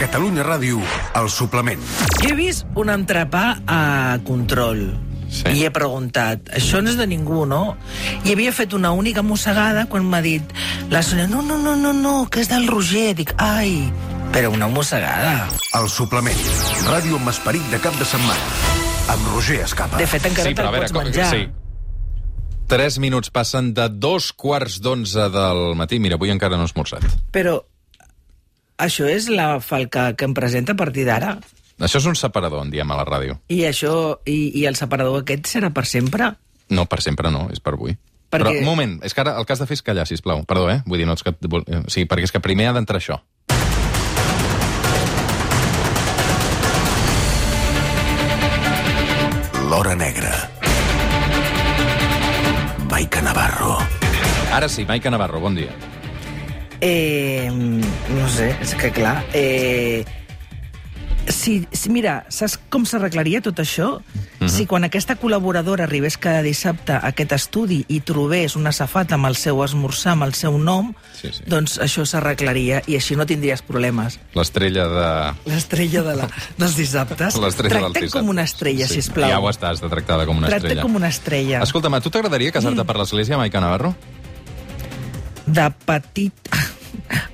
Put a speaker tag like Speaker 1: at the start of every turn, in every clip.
Speaker 1: Catalunya Ràdio, el suplement.
Speaker 2: Jo he vist un entrepà a control.
Speaker 3: Sí.
Speaker 2: I he preguntat, això no és de ningú, no? I havia fet una única mossegada quan m'ha dit la Sònia, no, no, no, no, no, que és del Roger. Dic, ai, però una mossegada.
Speaker 1: El suplement. Ràdio amb esperit de cap de setmana. Amb Roger Escapa.
Speaker 2: De fet, encara
Speaker 3: sí,
Speaker 2: te'l pots
Speaker 3: com-
Speaker 2: menjar.
Speaker 3: sí. Tres minuts passen de dos quarts d'onze del matí. Mira, avui encara no he esmorzat.
Speaker 2: Però això és la falca que em presenta a partir d'ara.
Speaker 3: Això és un separador, en diem a la ràdio.
Speaker 2: I això, i, i el separador aquest serà per sempre?
Speaker 3: No, per sempre no, és per avui.
Speaker 2: Per
Speaker 3: Però, un moment, és que ara el que has de fer és callar, sisplau. Perdó, eh? Vull dir, no és que... eh, Sí, perquè és que primer ha d'entrar això.
Speaker 1: L'Hora Negra. Maica Navarro.
Speaker 3: Ara sí, Maica Navarro, bon dia.
Speaker 2: Eh, no sé, és que clar... Eh, si, si, mira, saps com s'arreglaria tot això?
Speaker 3: Mhm.
Speaker 2: Si quan aquesta col·laboradora arribés cada dissabte a aquest estudi i trobés una safata amb el seu esmorzar, amb el seu nom,
Speaker 3: Sí, sí.
Speaker 2: doncs això s'arreglaria i així no tindries problemes.
Speaker 3: L'estrella de...
Speaker 2: L'estrella de la, dels dissabtes.
Speaker 3: L'estrella del
Speaker 2: Tracta't
Speaker 3: dissabte.
Speaker 2: com una estrella, sí, sisplau.
Speaker 3: Ja ho estàs, de tractada com una
Speaker 2: Tracta't
Speaker 3: estrella.
Speaker 2: com una estrella.
Speaker 3: Escolta'm, a tu t'agradaria casar-te per l'església, Maica Navarro?
Speaker 2: de petit...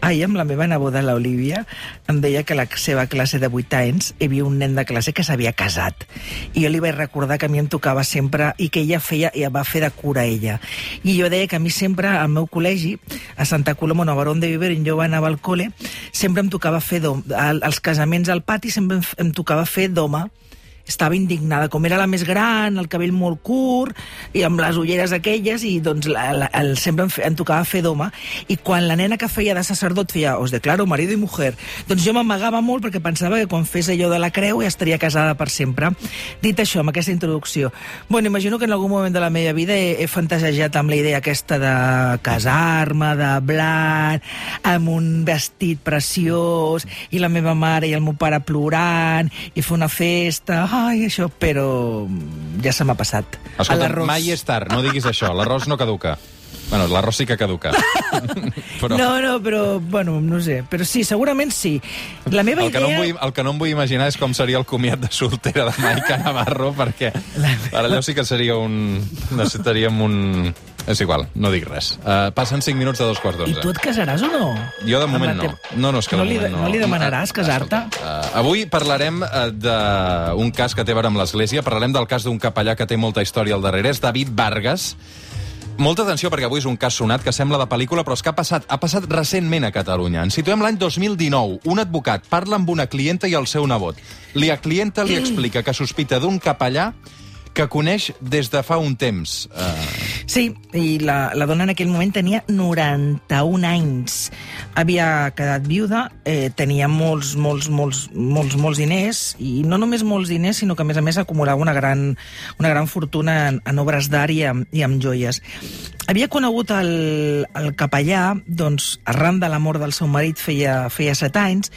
Speaker 2: Ahir amb la meva neboda, l'Olivia, em deia que la seva classe de 8 anys hi havia un nen de classe que s'havia casat. I jo li vaig recordar que a mi em tocava sempre i que ella feia i va fer de cura ella. I jo deia que a mi sempre, al meu col·legi, a Santa Coloma, a Barón de Viver, on jo anava al col·le, sempre em tocava fer d'home. Al- Als casaments al pati sempre em tocava fer d'home estava indignada, com era la més gran, el cabell molt curt, i amb les ulleres aquelles, i doncs la, la, el, sempre em, fe, em tocava fer d'home, i quan la nena que feia de sacerdot feia os declaro marido i mujer, doncs jo m'amagava molt perquè pensava que quan fes allò de la creu ja estaria casada per sempre. Dit això, amb aquesta introducció, bueno, imagino que en algun moment de la meva vida he, he fantasiejat amb la idea aquesta de casar-me, de blanc, amb un vestit preciós, i la meva mare i el meu pare plorant, i fer una festa, ai, això, però ja se m'ha passat.
Speaker 3: Escolta, mai és tard, no diguis això. L'arròs no caduca. Bueno, l'arròs sí que caduca. Però
Speaker 2: No, no, però, bueno, no sé. Però sí, segurament sí. La meva
Speaker 3: el que, no
Speaker 2: idea...
Speaker 3: em vull, el que no em vull imaginar és com seria el comiat de soltera de Maica Navarro, perquè ara allò sí que seria un... Necessitaríem un... És igual, no dic res. Uh, passen 5 minuts de dos quarts
Speaker 2: I
Speaker 3: d'onze.
Speaker 2: tu et casaràs o no?
Speaker 3: Jo de moment no. No, no, és que
Speaker 2: no
Speaker 3: de
Speaker 2: li,
Speaker 3: moment no.
Speaker 2: no li demanaràs
Speaker 3: Ah,
Speaker 2: casar-te?
Speaker 3: Uh, avui parlarem uh, d'un cas que té a veure amb l'Església, parlarem del cas d'un capellà que té molta història al darrere, és David Vargas. Molta atenció perquè avui és un cas sonat que sembla de pel·lícula, però és que ha passat, ha passat recentment a Catalunya. Ens situem l'any 2019. Un advocat parla amb una clienta i el seu nebot. La clienta li explica que sospita d'un capellà que coneix des de fa un temps. Uh,
Speaker 2: Sí, i la, la dona en aquell moment tenia 91 anys. Havia quedat viuda, eh, tenia molts, molts, molts, molts, molts diners, i no només molts diners, sinó que a més a més acumulava una gran, una gran fortuna en, en obres d'art i, amb- i amb joies. Havia conegut el, el capellà, doncs, arran de la mort del seu marit feia, feia set anys,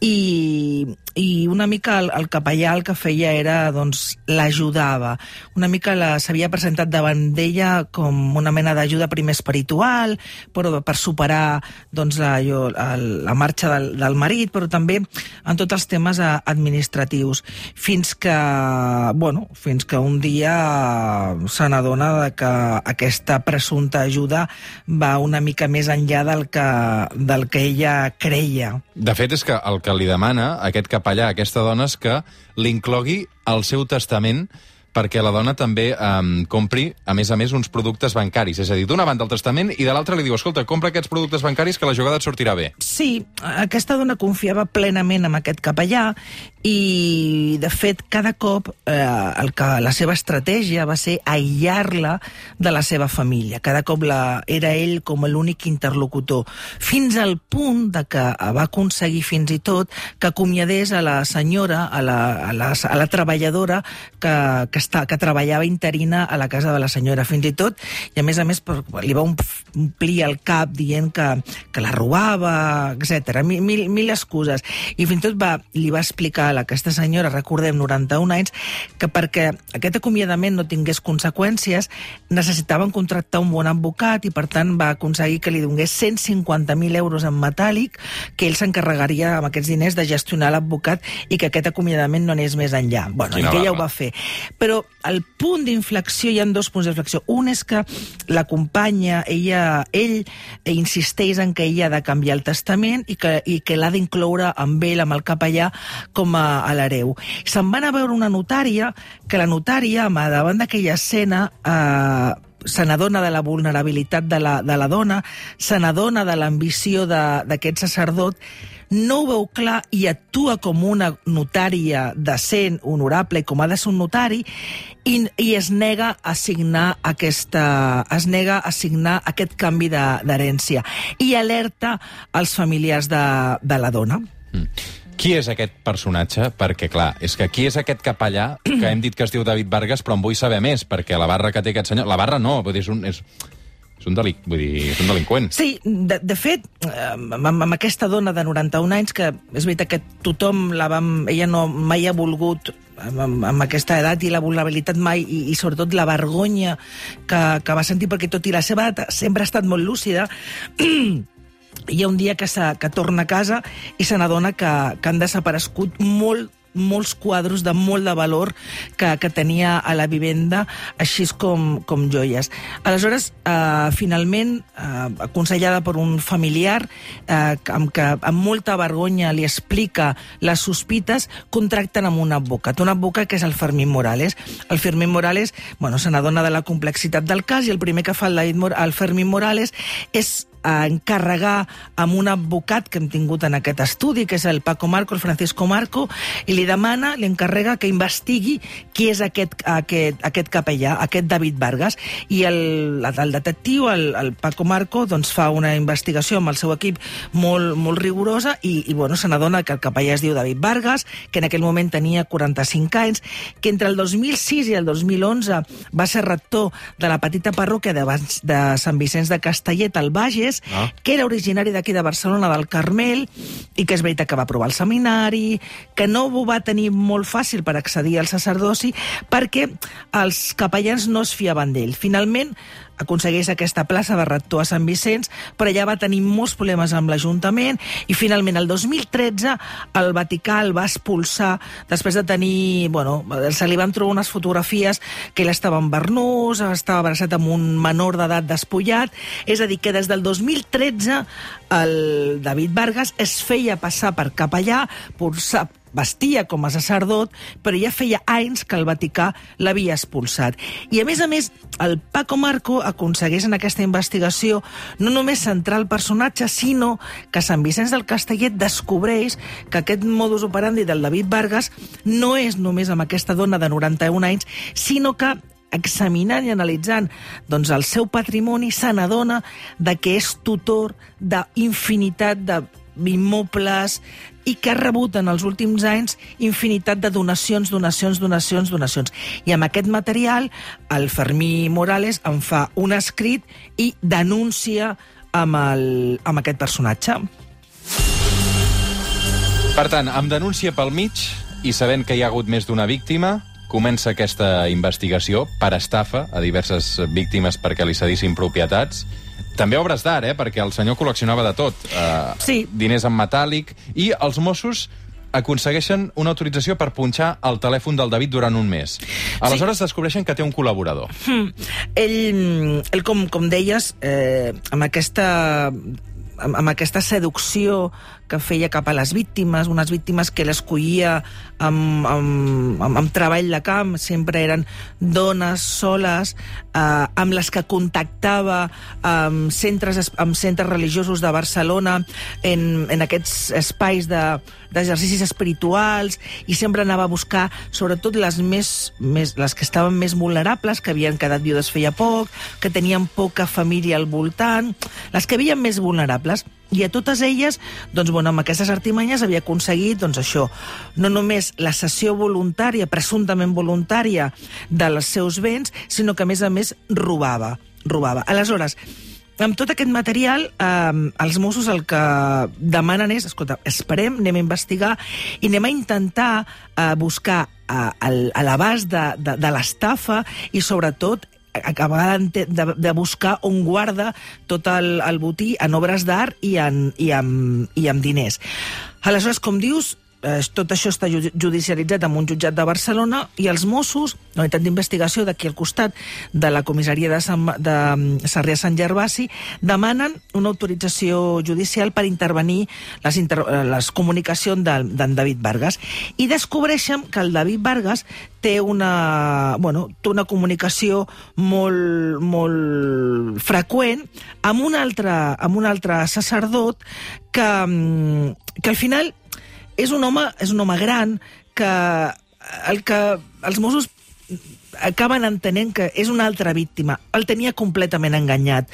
Speaker 2: i, i una mica el, el capellà el que feia era, doncs, l'ajudava. Una mica la- s'havia presentat davant d'ella com una mena d'ajuda primer espiritual, però per superar doncs, la, el, la marxa del, del marit, però també en tots els temes eh, administratius. Fins que, bueno, fins que un dia se n'adona que aquesta presumpta ajuda va una mica més enllà del que, del que ella creia.
Speaker 3: De fet, és que el que li demana aquest capellà, aquesta dona, és que l'inclogui al seu testament perquè la dona també um, compri, a més a més, uns productes bancaris. És a dir, d'una banda el testament i de l'altra li diu, escolta, compra aquests productes bancaris que la jugada et sortirà bé.
Speaker 2: Sí, aquesta dona confiava plenament en aquest capellà i, de fet, cada cop eh, el que, la seva estratègia va ser aïllar-la de la seva família. Cada cop la, era ell com l'únic interlocutor, fins al punt de que va aconseguir fins i tot que acomiadés a la senyora, a la, a la, a la treballadora que, que està, que treballava interina a la casa de la senyora, fins i tot, i a més a més per, li va omplir el cap dient que, que la robava, etc. Mil, mil, mil excuses. I fins i tot va, li va explicar a aquesta senyora, recordem, 91 anys, que perquè aquest acomiadament no tingués conseqüències, necessitaven contractar un bon advocat i, per tant, va aconseguir que li donés 150.000 euros en metàl·lic, que ell s'encarregaria amb aquests diners de gestionar l'advocat i que aquest acomiadament no anés més enllà. Bueno,
Speaker 3: Quina
Speaker 2: ella
Speaker 3: barba.
Speaker 2: ho va fer. Però el punt d'inflexió, hi ha dos punts d'inflexió. Un és que l'acompanya, ella, ell insisteix en que ella ha de canviar el testament i que, i que l'ha d'incloure amb ell, amb el capellà, com a, a l'hereu. Se'n van a veure una notària, que la notària, davant d'aquella escena, eh, se n'adona de la vulnerabilitat de la, de la dona, se n'adona de l'ambició d'aquest sacerdot, no ho veu clar i actua com una notària decent, honorable, com ha de ser un notari, i, i es nega a signar aquesta, es nega a signar aquest canvi d'herència i alerta als familiars de, de la dona.
Speaker 3: Qui és aquest personatge? Perquè, clar, és que qui és aquest capellà, que hem dit que es diu David Vargas, però en vull saber més, perquè la barra que té aquest senyor... La barra no, vull dir, és un... És... És un, delic, vull dir, és un delinqüent.
Speaker 2: Sí, de, de fet, eh, amb, amb aquesta dona de 91 anys, que és veritat que tothom la vam... Ella no mai ha volgut amb, amb, aquesta edat i la vulnerabilitat mai, i, i sobretot la vergonya que, que va sentir, perquè tot i la seva edat sempre ha estat molt lúcida, hi ha un dia que, se, que torna a casa i se n'adona que, que han desaparegut molt molts quadros de molt de valor que, que tenia a la vivenda, així com, com joies. Aleshores, eh, finalment, eh, aconsellada per un familiar, eh, amb que amb molta vergonya li explica les sospites, contracten amb un advocat, un advocat que és el Fermín Morales. El Fermín Morales, bueno, se n'adona de la complexitat del cas i el primer que fa el, Fermín Morales és a encarregar amb un advocat que hem tingut en aquest estudi, que és el Paco Marco, el Francisco Marco, i li demana, li encarrega que investigui qui és aquest, aquest, aquest capellà, aquest David Vargas. I el, el detectiu, el, el Paco Marco, doncs fa una investigació amb el seu equip molt, molt rigorosa i, i bueno, se n'adona que el capellà es diu David Vargas, que en aquell moment tenia 45 anys, que entre el 2006 i el 2011 va ser rector de la petita parròquia de, de Sant Vicenç de Castellet, al Bages,
Speaker 3: Ah.
Speaker 2: que era originari d'aquí de Barcelona, del Carmel, i que és veritat que va aprovar el seminari, que no ho va tenir molt fàcil per accedir al sacerdoci, perquè els capellans no es fiaven d'ell. Finalment, aconsegueix aquesta plaça de rector a Sant Vicenç, però allà va tenir molts problemes amb l'Ajuntament i finalment el 2013 el Vaticà el va expulsar després de tenir, bueno, se li van trobar unes fotografies que ell estava en Bernús, estava abraçat amb un menor d'edat despullat, és a dir, que des del 2013 el David Vargas es feia passar per capellà, vestia com a sacerdot, però ja feia anys que el Vaticà l'havia expulsat. I a més a més, el Paco Marco aconsegueix en aquesta investigació no només centrar el personatge, sinó que Sant Vicenç del Castellet descobreix que aquest modus operandi del David Vargas no és només amb aquesta dona de 91 anys, sinó que examinant i analitzant doncs, el seu patrimoni, se n'adona que és tutor d'infinitat de immobles i que ha rebut en els últims anys infinitat de donacions, donacions, donacions, donacions. I amb aquest material el Fermí Morales en fa un escrit i denuncia amb, el, amb aquest personatge.
Speaker 3: Per tant, amb denúncia pel mig i sabent que hi ha hagut més d'una víctima, comença aquesta investigació per estafa a diverses víctimes perquè li cedissin propietats. També obres d'art, eh? perquè el senyor col·leccionava de tot. Uh,
Speaker 2: Sí.
Speaker 3: Diners en metàl·lic. I els Mossos aconsegueixen una autorització per punxar el telèfon del David durant un mes. Aleshores descobreixen que té un col·laborador.
Speaker 2: Hmm. Ell, ell com, com deies, eh, amb aquesta amb, amb aquesta seducció que feia cap a les víctimes, unes víctimes que l'escollia amb, amb, amb, amb treball de camp, sempre eren dones soles, eh, amb les que contactava amb centres, es- amb centres religiosos de Barcelona, en, en aquests espais de- d'exercicis espirituals, i sempre anava a buscar, sobretot les, més, més, les que estaven més vulnerables, que havien quedat viudes feia poc, que tenien poca família al voltant, les que havien més vulnerables. I a totes elles, doncs, bueno, amb aquestes artimanyes havia aconseguit doncs, això, no només la cessió voluntària, presumptament voluntària, dels seus béns, sinó que, a més a més, robava. robava. Aleshores, amb tot aquest material, eh, els Mossos el que demanen és, escolta, esperem, anem a investigar i anem a intentar eh, buscar eh, el- a l'abast de, de, de l'estafa i, sobretot, acabar de, de, buscar on guarda tot el, el botí en obres d'art i, en, i, amb, i amb diners. Aleshores, com dius, eh, tot això està ju- judicialitzat en un jutjat de Barcelona i els Mossos, la unitat d'investigació d'aquí al costat de la comissaria de, Sant, de mm, Sarrià Sant Gervasi, demanen una autorització judicial per intervenir les, inter eh, les comunicacions d'en David Vargas. I descobreixen que el David Vargas té una, bueno, té una comunicació molt, molt freqüent amb un altre, amb un altre sacerdot que, mm, que al final és un home, és un home gran que el que els Mossos acaben entenent que és una altra víctima. El tenia completament enganyat.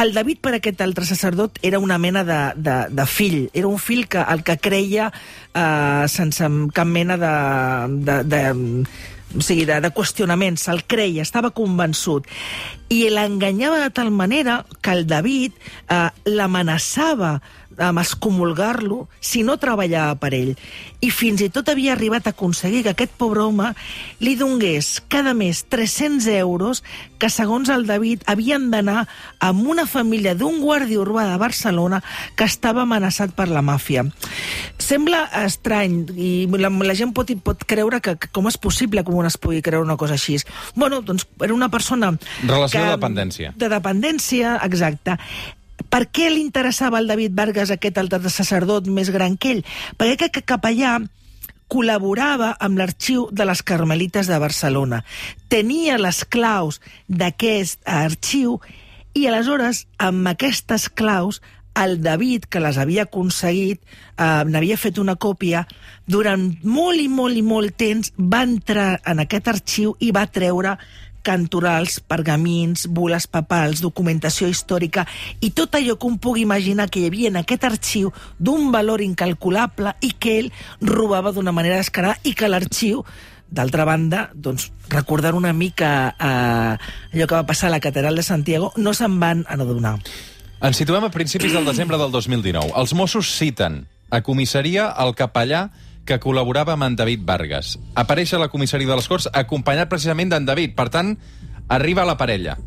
Speaker 2: El David, per aquest altre sacerdot, era una mena de, de, de fill. Era un fill que el que creia eh, sense cap mena de... de, de o sigui, de, de qüestionament, se'l creia, estava convençut. I l'enganyava de tal manera que el David eh, l'amenaçava amb excomulgar-lo si no treballava per ell. I fins i tot havia arribat a aconseguir que aquest pobre home li donés cada mes 300 euros que, segons el David, havien d'anar amb una família d'un guàrdia urbà de Barcelona que estava amenaçat per la màfia. Sembla estrany i la, la gent pot, pot creure que, que com és possible que un es pugui creure una cosa així. Bueno, doncs era una persona...
Speaker 3: Relació
Speaker 2: que,
Speaker 3: de dependència.
Speaker 2: De dependència, exacte. Per què li interessava al David Vargas aquest altre sacerdot més gran que ell? Perquè aquest capellà col·laborava amb l'arxiu de les Carmelites de Barcelona. Tenia les claus d'aquest arxiu i aleshores, amb aquestes claus, el David, que les havia aconseguit, eh, n'havia fet una còpia, durant molt i molt i molt temps va entrar en aquest arxiu i va treure cantorals, pergamins, bules papals, documentació històrica i tot allò que un pugui imaginar que hi havia en aquest arxiu d'un valor incalculable i que ell robava d'una manera descarada i que l'arxiu D'altra banda, doncs, recordar una mica eh, allò que va passar a la Catedral de Santiago, no se'n van adonar.
Speaker 3: Ens situem a principis del desembre del 2019. Els Mossos citen a comissaria el capellà que col·laborava amb en David Vargas. Apareix a la comissaria de les Corts acompanyat precisament d'en David. Per tant, arriba la parella.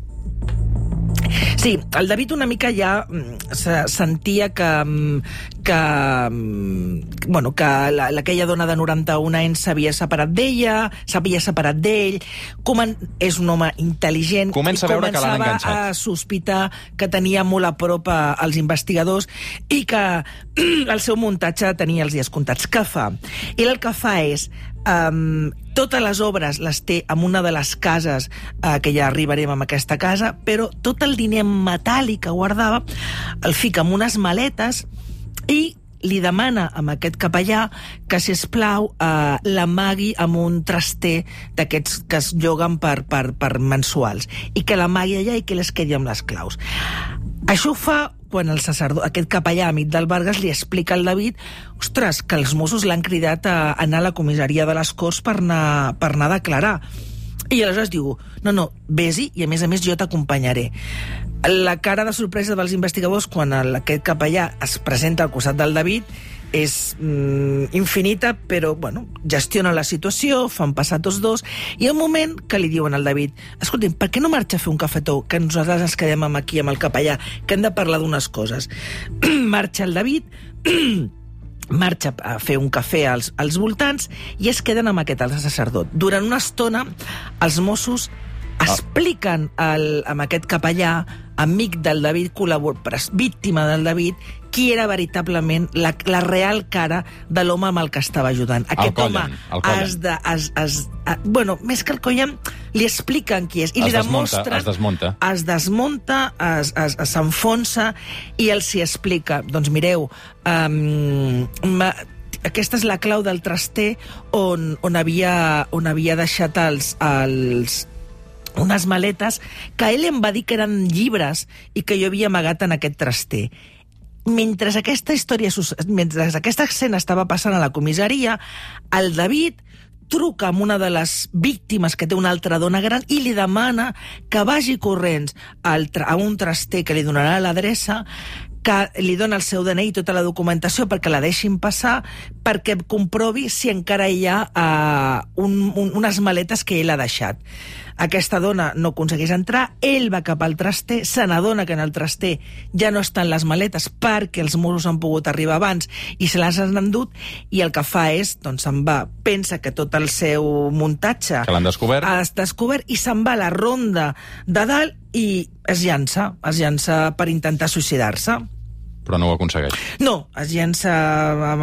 Speaker 2: Sí, el David una mica ja mm, se sentia que, mm, que, mm, bueno, que la, aquella dona de 91 anys s'havia separat d'ella, s'havia separat d'ell, comen és un home intel·ligent,
Speaker 3: Comença a veure que l'han enganxat.
Speaker 2: a sospitar que tenia molt a prop als investigadors i que el seu muntatge tenia els dies comptats. Què fa? Ell el que fa és um, totes les obres les té en una de les cases, eh, que ja arribarem amb aquesta casa, però tot el diner metàl·lic que guardava el fica en unes maletes i li demana amb aquest capellà que, si plau eh, l'amagui amb un traster d'aquests que es lloguen per, per, per mensuals i que l'amagui allà i que les quedi amb les claus. Això fa quan el sacerdot, aquest capellà amic del Vargas li explica al David ostres, que els Mossos l'han cridat a anar a la comissaria de les Corts per anar, per anar a declarar. I aleshores diu, no, no, vés-hi i a més a més jo t'acompanyaré. La cara de sorpresa dels investigadors quan el, aquest capellà es presenta al costat del David és mm, infinita, però bueno, gestiona la situació, fan passar tots dos, i un moment que li diuen al David escolti'm, per què no marxa a fer un cafetó, que nosaltres ens quedem aquí amb el capellà, que hem de parlar d'unes coses. marxa el David, marxa a fer un cafè als, als voltants i es queden amb aquest altre sacerdot. Durant una estona, els Mossos expliquen al, amb aquest capellà, amic del David, col·labor, pres- víctima del David, qui era veritablement la, la real cara de l'home amb el que estava ajudant. Aquest
Speaker 3: collen,
Speaker 2: home
Speaker 3: el collen.
Speaker 2: es de, es, es, a, bueno, més que el collen, li expliquen qui és. I
Speaker 3: Es
Speaker 2: li
Speaker 3: desmunta,
Speaker 2: demostren...
Speaker 3: es desmunta.
Speaker 2: Es desmunta, es, es, es s'enfonsa i els hi explica. Doncs mireu, um, ma, aquesta és la clau del traster on, on, havia, on havia deixat els, els, unes maletes que ell em va dir que eren llibres i que jo havia amagat en aquest traster. Mentre aquesta història, mentre aquesta escena estava passant a la comissaria, el David truca amb una de les víctimes que té una altra dona gran i li demana que vagi corrents a un traster que li donarà l'adreça que li dona el seu DNI i tota la documentació perquè la deixin passar perquè comprovi si encara hi ha uh, un, un, unes maletes que ell ha deixat. Aquesta dona no aconsegueix entrar, ell va cap al traster, se n'adona que en el traster ja no estan les maletes perquè els Mossos han pogut arribar abans i se les han endut i el que fa és, doncs se'n va, pensa que tot el seu muntatge
Speaker 3: Que l'han descobert.
Speaker 2: ha descobert i se'n va a la ronda de dalt i es llança, es llança per intentar suïcidar-se.
Speaker 3: Però no ho aconsegueix.
Speaker 2: No, es llença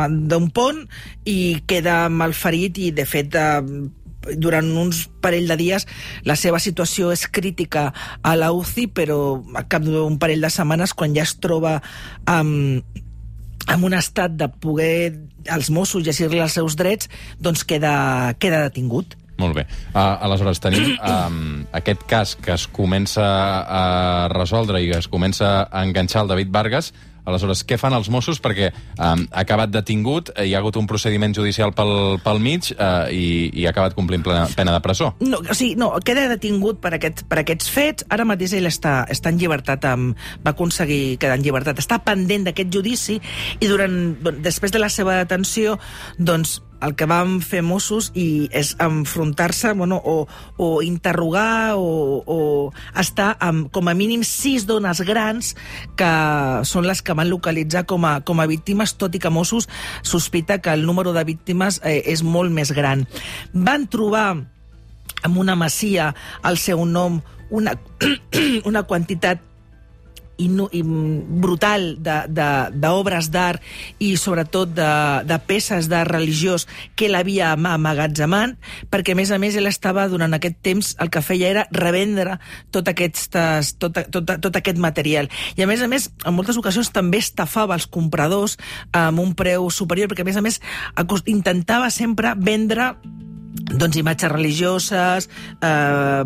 Speaker 2: d'un pont i queda malferit i, de fet, eh, durant uns parell de dies la seva situació és crítica a la UCI, però a cap d'un parell de setmanes, quan ja es troba amb, amb un estat de poder els Mossos llegir-li els seus drets, doncs queda, queda detingut.
Speaker 3: Molt bé. Uh, aleshores, tenim um, aquest cas que es comença a resoldre i es comença a enganxar el David Vargas. Aleshores, què fan els Mossos? Perquè um, ha acabat detingut, eh, hi ha hagut un procediment judicial pel, pel mig uh, i, i ha acabat complint plena, pena de presó.
Speaker 2: No, o sigui, no, queda detingut per, aquest, per aquests fets. Ara mateix ell està, està en llibertat, amb, va aconseguir quedar en llibertat. Està pendent d'aquest judici i durant, després de la seva detenció, doncs, el que van fer Mossos i és enfrontar-se bueno, o, o interrogar o, o estar amb com a mínim sis dones grans que són les que van localitzar com a, com a víctimes, tot i que Mossos sospita que el número de víctimes eh, és molt més gran. Van trobar amb una masia al seu nom una, una quantitat i, brutal d'obres d'art i sobretot de, de peces d'art religiós que ell havia ama- amagatzemat, perquè a més a més ell estava durant aquest temps, el que feia era revendre tot, aquestes, tot, tot, tot aquest material. I a més a més, en moltes ocasions també estafava els compradors amb un preu superior, perquè a més a més intentava sempre vendre doncs, imatges religioses, eh,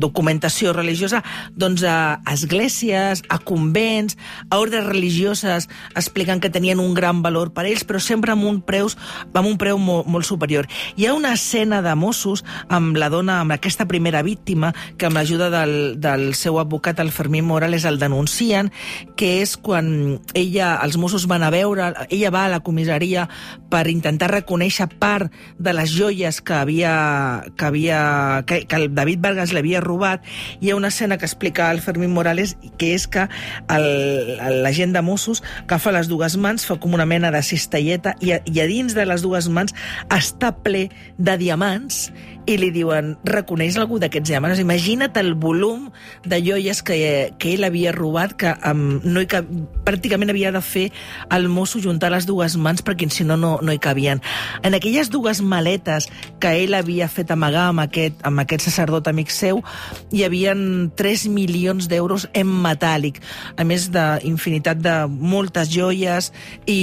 Speaker 2: documentació religiosa, doncs a esglésies, a convents, a ordres religioses expliquen que tenien un gran valor per ells, però sempre amb un, preus, amb un preu molt, molt superior. Hi ha una escena de Mossos amb la dona, amb aquesta primera víctima, que amb l'ajuda del, del seu advocat, el Fermín Morales, el denuncien, que és quan ella, els Mossos van a veure, ella va a la comissaria per intentar reconèixer part de les joies que havia, que, havia, que, que el David Vargas l'havia robat. Hi ha una escena que explica el Fermín Morales, que és que l'agent de Mossos agafa les dues mans, fa com una mena de cistelleta, i a, i a dins de les dues mans està ple de diamants, i li diuen, reconeix algú d'aquests diamants? Imagina't el volum de joies que, que ell havia robat, que um, no hi cap, pràcticament havia de fer el mosso juntar les dues mans perquè si no, no, no hi cabien. En aquelles dues maletes que ell havia fet amagar amb aquest, amb aquest sacerdot amic seu, hi havien 3 milions d'euros en metàl·lic, a més d'infinitat de moltes joies i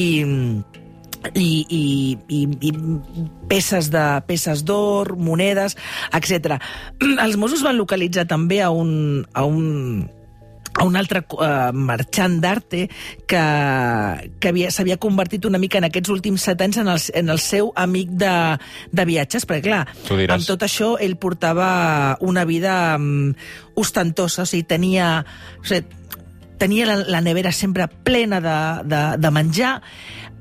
Speaker 2: i, i, i, i peces de peces d'or, monedes, etc. Els Mossos van localitzar també a un, a un, a un altre uh, marxant d'arte que, que havia- s'havia convertit una mica en aquests últims set anys en el, en el seu amic de, de viatges, perquè clar, amb tot això ell portava una vida um, ostentosa, o sigui, tenia... O sigui, tenia la, la nevera sempre plena de, de, de menjar.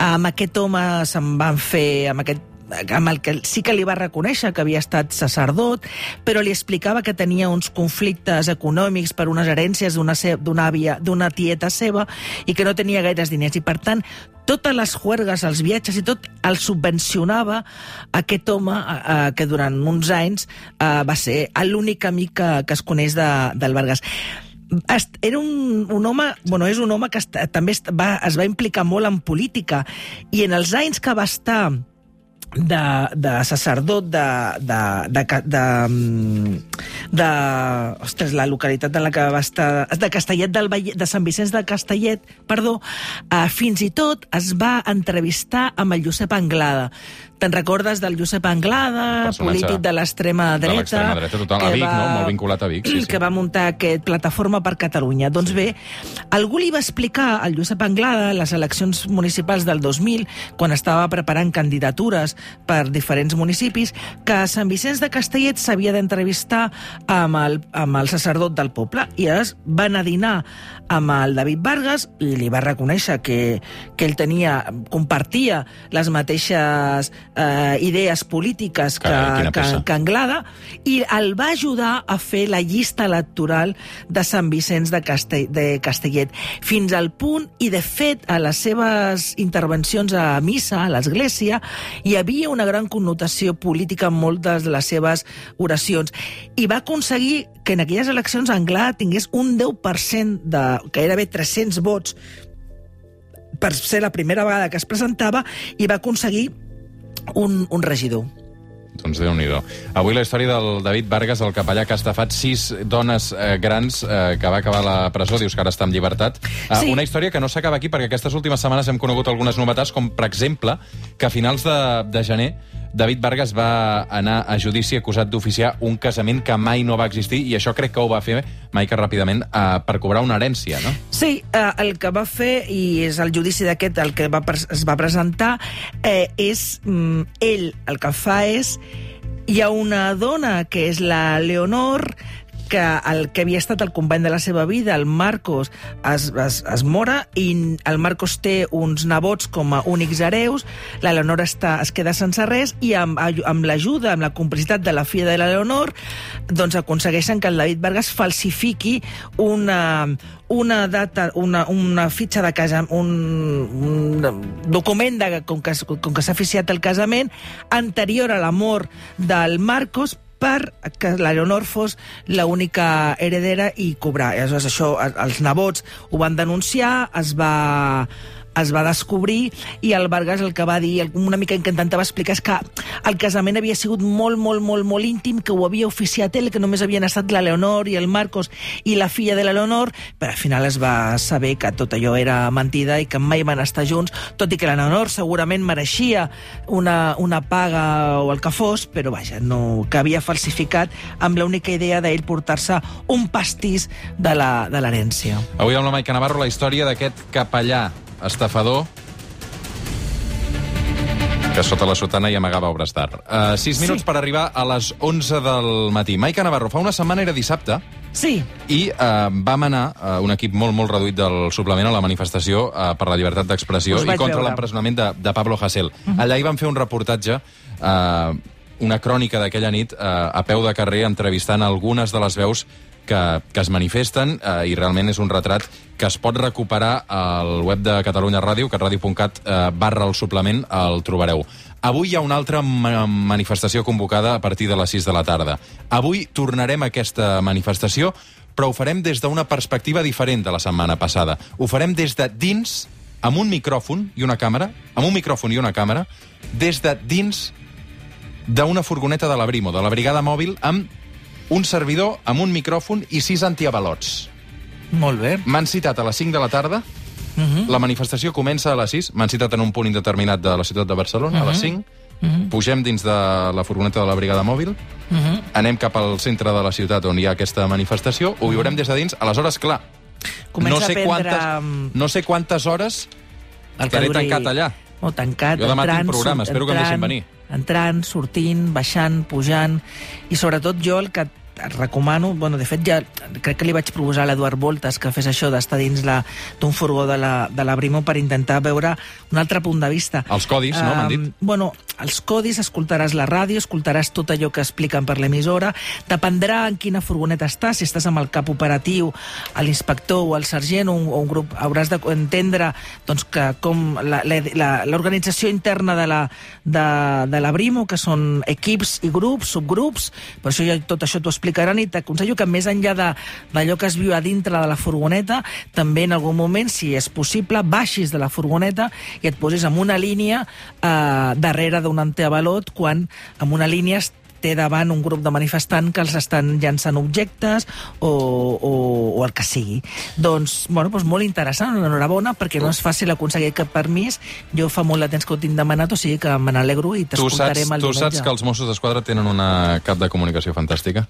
Speaker 2: Amb aquest home se'n van fer... Amb aquest amb el que sí que li va reconèixer que havia estat sacerdot, però li explicava que tenia uns conflictes econòmics per unes herències d'una àvia, d'una tieta seva, i que no tenia gaires diners. I, per tant, totes les juergues, els viatges i tot, el subvencionava aquest home eh, eh, que durant uns anys eh, va ser l'únic amic que, que es coneix de, del Vargas. Era un, un home, bueno, és un home que est, també va, es va implicar molt en política i en els anys que va estar de, de sacerdot de, de, de, de, de, de, ostres, la localitat en la que va estar, de Castellet del Valle, de Sant Vicenç de Castellet, perdó, eh, fins i tot es va entrevistar amb el Josep Anglada. Te'n recordes del Josep Anglada,
Speaker 3: Personatge
Speaker 2: polític de l'extrema
Speaker 3: de
Speaker 2: dreta?
Speaker 3: l'extrema dreta, total. A Vic, no? Molt vinculat a Vic, sí, sí.
Speaker 2: Que va muntar aquest Plataforma per Catalunya. Doncs bé, algú li va explicar al Josep Anglada les eleccions municipals del 2000, quan estava preparant candidatures per diferents municipis, que a Sant Vicenç de Castellet s'havia d'entrevistar amb, el, amb el sacerdot del poble. I llavors va anar a dinar amb el David Vargas i li va reconèixer que, que ell tenia, compartia les mateixes eh, idees polítiques que,
Speaker 3: Carai,
Speaker 2: que, que Anglada i el va ajudar a fer la llista electoral de Sant Vicenç de, Castell, de Castellet fins al punt, i de fet a les seves intervencions a missa, a l'església, hi havia una gran connotació política en moltes de les seves oracions i va aconseguir que en aquelles eleccions Anglada tingués un 10% de gairebé 300 vots per ser la primera vegada que es presentava i va aconseguir un, un regidor.
Speaker 3: Doncs déu nhi Avui la història del David Vargas, el capellà que ha estafat sis dones eh, grans eh, que va acabar la presó, dius que ara està en llibertat. Eh,
Speaker 2: Sí.
Speaker 3: Una història que no s'acaba aquí perquè aquestes últimes setmanes hem conegut algunes novetats, com per exemple que a finals de, de gener David Vargas va anar a judici acusat d'oficiar un casament que mai no va existir i això crec que ho va fer, Maica, ràpidament, eh, per cobrar una herència, no?
Speaker 2: Sí, eh, el que va fer, i és el judici d'aquest el que va, es va presentar, eh, és... Mm, ell el que fa és... Hi ha una dona que és la Leonor que el que havia estat el company de la seva vida, el Marcos, es, es, es mora i el Marcos té uns nebots com a únics hereus, la Leonor està, es queda sense res i amb, amb l'ajuda, amb la complicitat de la filla de la Leonor, doncs aconsegueixen que el David Vargas falsifiqui una, una data, una, una fitxa de casament, un, un document de, com que, com que s'ha oficiat el casament anterior a la mort del Marcos per que la Leonor fos l'única heredera i cobrar. I aleshores això, els nebots ho van denunciar, es va es va descobrir i el Vargas el que va dir, una mica que intentava explicar, és que el casament havia sigut molt, molt, molt, molt íntim, que ho havia oficiat ell, que només havien estat la Leonor i el Marcos i la filla de la Leonor, però al final es va saber que tot allò era mentida i que mai van estar junts, tot i que la Leonor segurament mereixia una, una paga o el que fos, però vaja, no, que havia falsificat amb l'única idea d'ell portar-se un pastís de l'herència.
Speaker 3: Avui amb la Maica Navarro la història d'aquest capellà estafador que sota la sotana hi amagava obres d'art. Uh, sis minuts
Speaker 2: Sí.
Speaker 3: per arribar a les 11 del matí. Maica Navarro, fa una setmana era dissabte
Speaker 2: Sí,
Speaker 3: i uh, vam anar, uh, un equip molt, molt reduït del suplement, a la manifestació uh, per la llibertat d'expressió i contra l'empresonament de, de Pablo Hasél. Uh -huh. Allà hi vam fer un reportatge uh, una crònica d'aquella nit eh, a peu de carrer entrevistant algunes de les veus que, que es manifesten eh, i realment és un retrat que es pot recuperar al web de Catalunya Ràdio, catradio.cat eh, barra el suplement, el trobareu. Avui hi ha una altra ma manifestació convocada a partir de les 6 de la tarda. Avui tornarem a aquesta manifestació, però ho farem des d'una perspectiva diferent de la setmana passada. Ho farem des de dins, amb un micròfon i una càmera, amb un micròfon i una càmera, des de dins d'una furgoneta de la Brimo, de la brigada mòbil, amb un servidor, amb un micròfon i sis antiavalots.
Speaker 2: molt bé.
Speaker 3: M'han citat a les 5 de la tarda,
Speaker 2: Uh -huh.
Speaker 3: la manifestació comença a les 6, m'han citat en un punt indeterminat de la ciutat de Barcelona, a les 5, pugem dins de la furgoneta de la brigada mòbil,
Speaker 2: Uh -huh.
Speaker 3: anem cap al centre de la ciutat on hi ha aquesta manifestació, ho viurem des de dins, aleshores, clar,
Speaker 2: Comença
Speaker 3: no sé,
Speaker 2: a prendre...
Speaker 3: quantes, no sé quantes hores
Speaker 2: el
Speaker 3: estaré
Speaker 2: duri-
Speaker 3: tancat allà.
Speaker 2: O tancat,
Speaker 3: Jo demà tinc
Speaker 2: entrant,
Speaker 3: programa,
Speaker 2: surt-
Speaker 3: espero que em deixin
Speaker 2: entrant,
Speaker 3: venir.
Speaker 2: Entrant, sortint, baixant, pujant... I sobretot jo el que et recomano, bueno, de fet ja crec que li vaig proposar a l'Eduard Voltes que fes això d'estar dins d'un furgó de la, de la Brimo per intentar veure un altre punt de vista.
Speaker 3: Els codis, no, m'han dit?
Speaker 2: Um, Bueno, els codis, escoltaràs la ràdio, escoltaràs tot allò que expliquen per l'emissora, dependrà en quina furgoneta estàs, si estàs amb el cap operatiu, l'inspector o el sergent o un, o un grup, hauràs d'entendre doncs, que com l'organització interna de la, de, de la Brimo, que són equips i grups, subgrups, per això ja tot això t'ho explicaran i t'aconsello que més enllà d'allò que es viu a dintre de la furgoneta, també en algun moment, si és possible, baixis de la furgoneta i et posis en una línia eh, darrere d'un anteavalot quan en una línia té davant un grup de manifestants que els estan llançant objectes o, o, o el que sigui. Doncs, bueno, doncs molt interessant, enhorabona, perquè no és fàcil aconseguir aquest permís. Jo fa molt de temps que ho tinc demanat, o sigui que me n'alegro i
Speaker 3: Tu
Speaker 2: t'escoltarem el
Speaker 3: tu
Speaker 2: diumenge.
Speaker 3: saps que els Mossos d'Esquadra tenen una cap de comunicació fantàstica?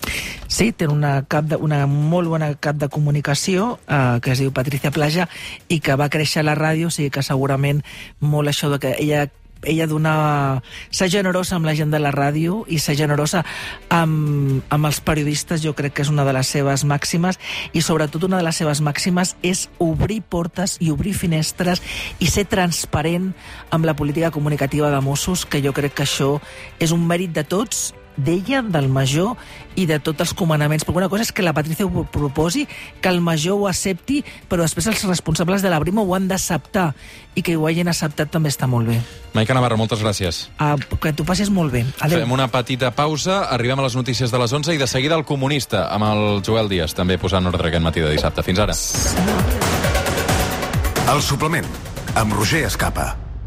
Speaker 2: Sí, té una, cap de, una molt bona cap de comunicació eh, que es diu Patricia Plaja i que va créixer a la ràdio, o sigui que segurament molt això de que ella ella donar... ser generosa amb la gent de la ràdio i ser generosa amb, amb els periodistes jo crec que és una de les seves màximes i sobretot una de les seves màximes és obrir portes i obrir finestres i ser transparent amb la política comunicativa de Mossos, que jo crec que això és un mèrit de tots d'ella, del major i de tots els comandaments. Perquè una cosa és que la Patricia ho proposi, que el major ho accepti, però després els responsables de la Brimo ho han d'acceptar i que ho hagin acceptat també està molt bé.
Speaker 3: Maica Navarro, moltes gràcies.
Speaker 2: Uh, que tu passis molt bé. Adéu.
Speaker 3: Fem una petita pausa, arribem a les notícies de les 11 i de seguida el comunista, amb el Joel Díaz, també posant ordre aquest matí de dissabte. Fins ara.
Speaker 1: El suplement, amb Roger Escapa.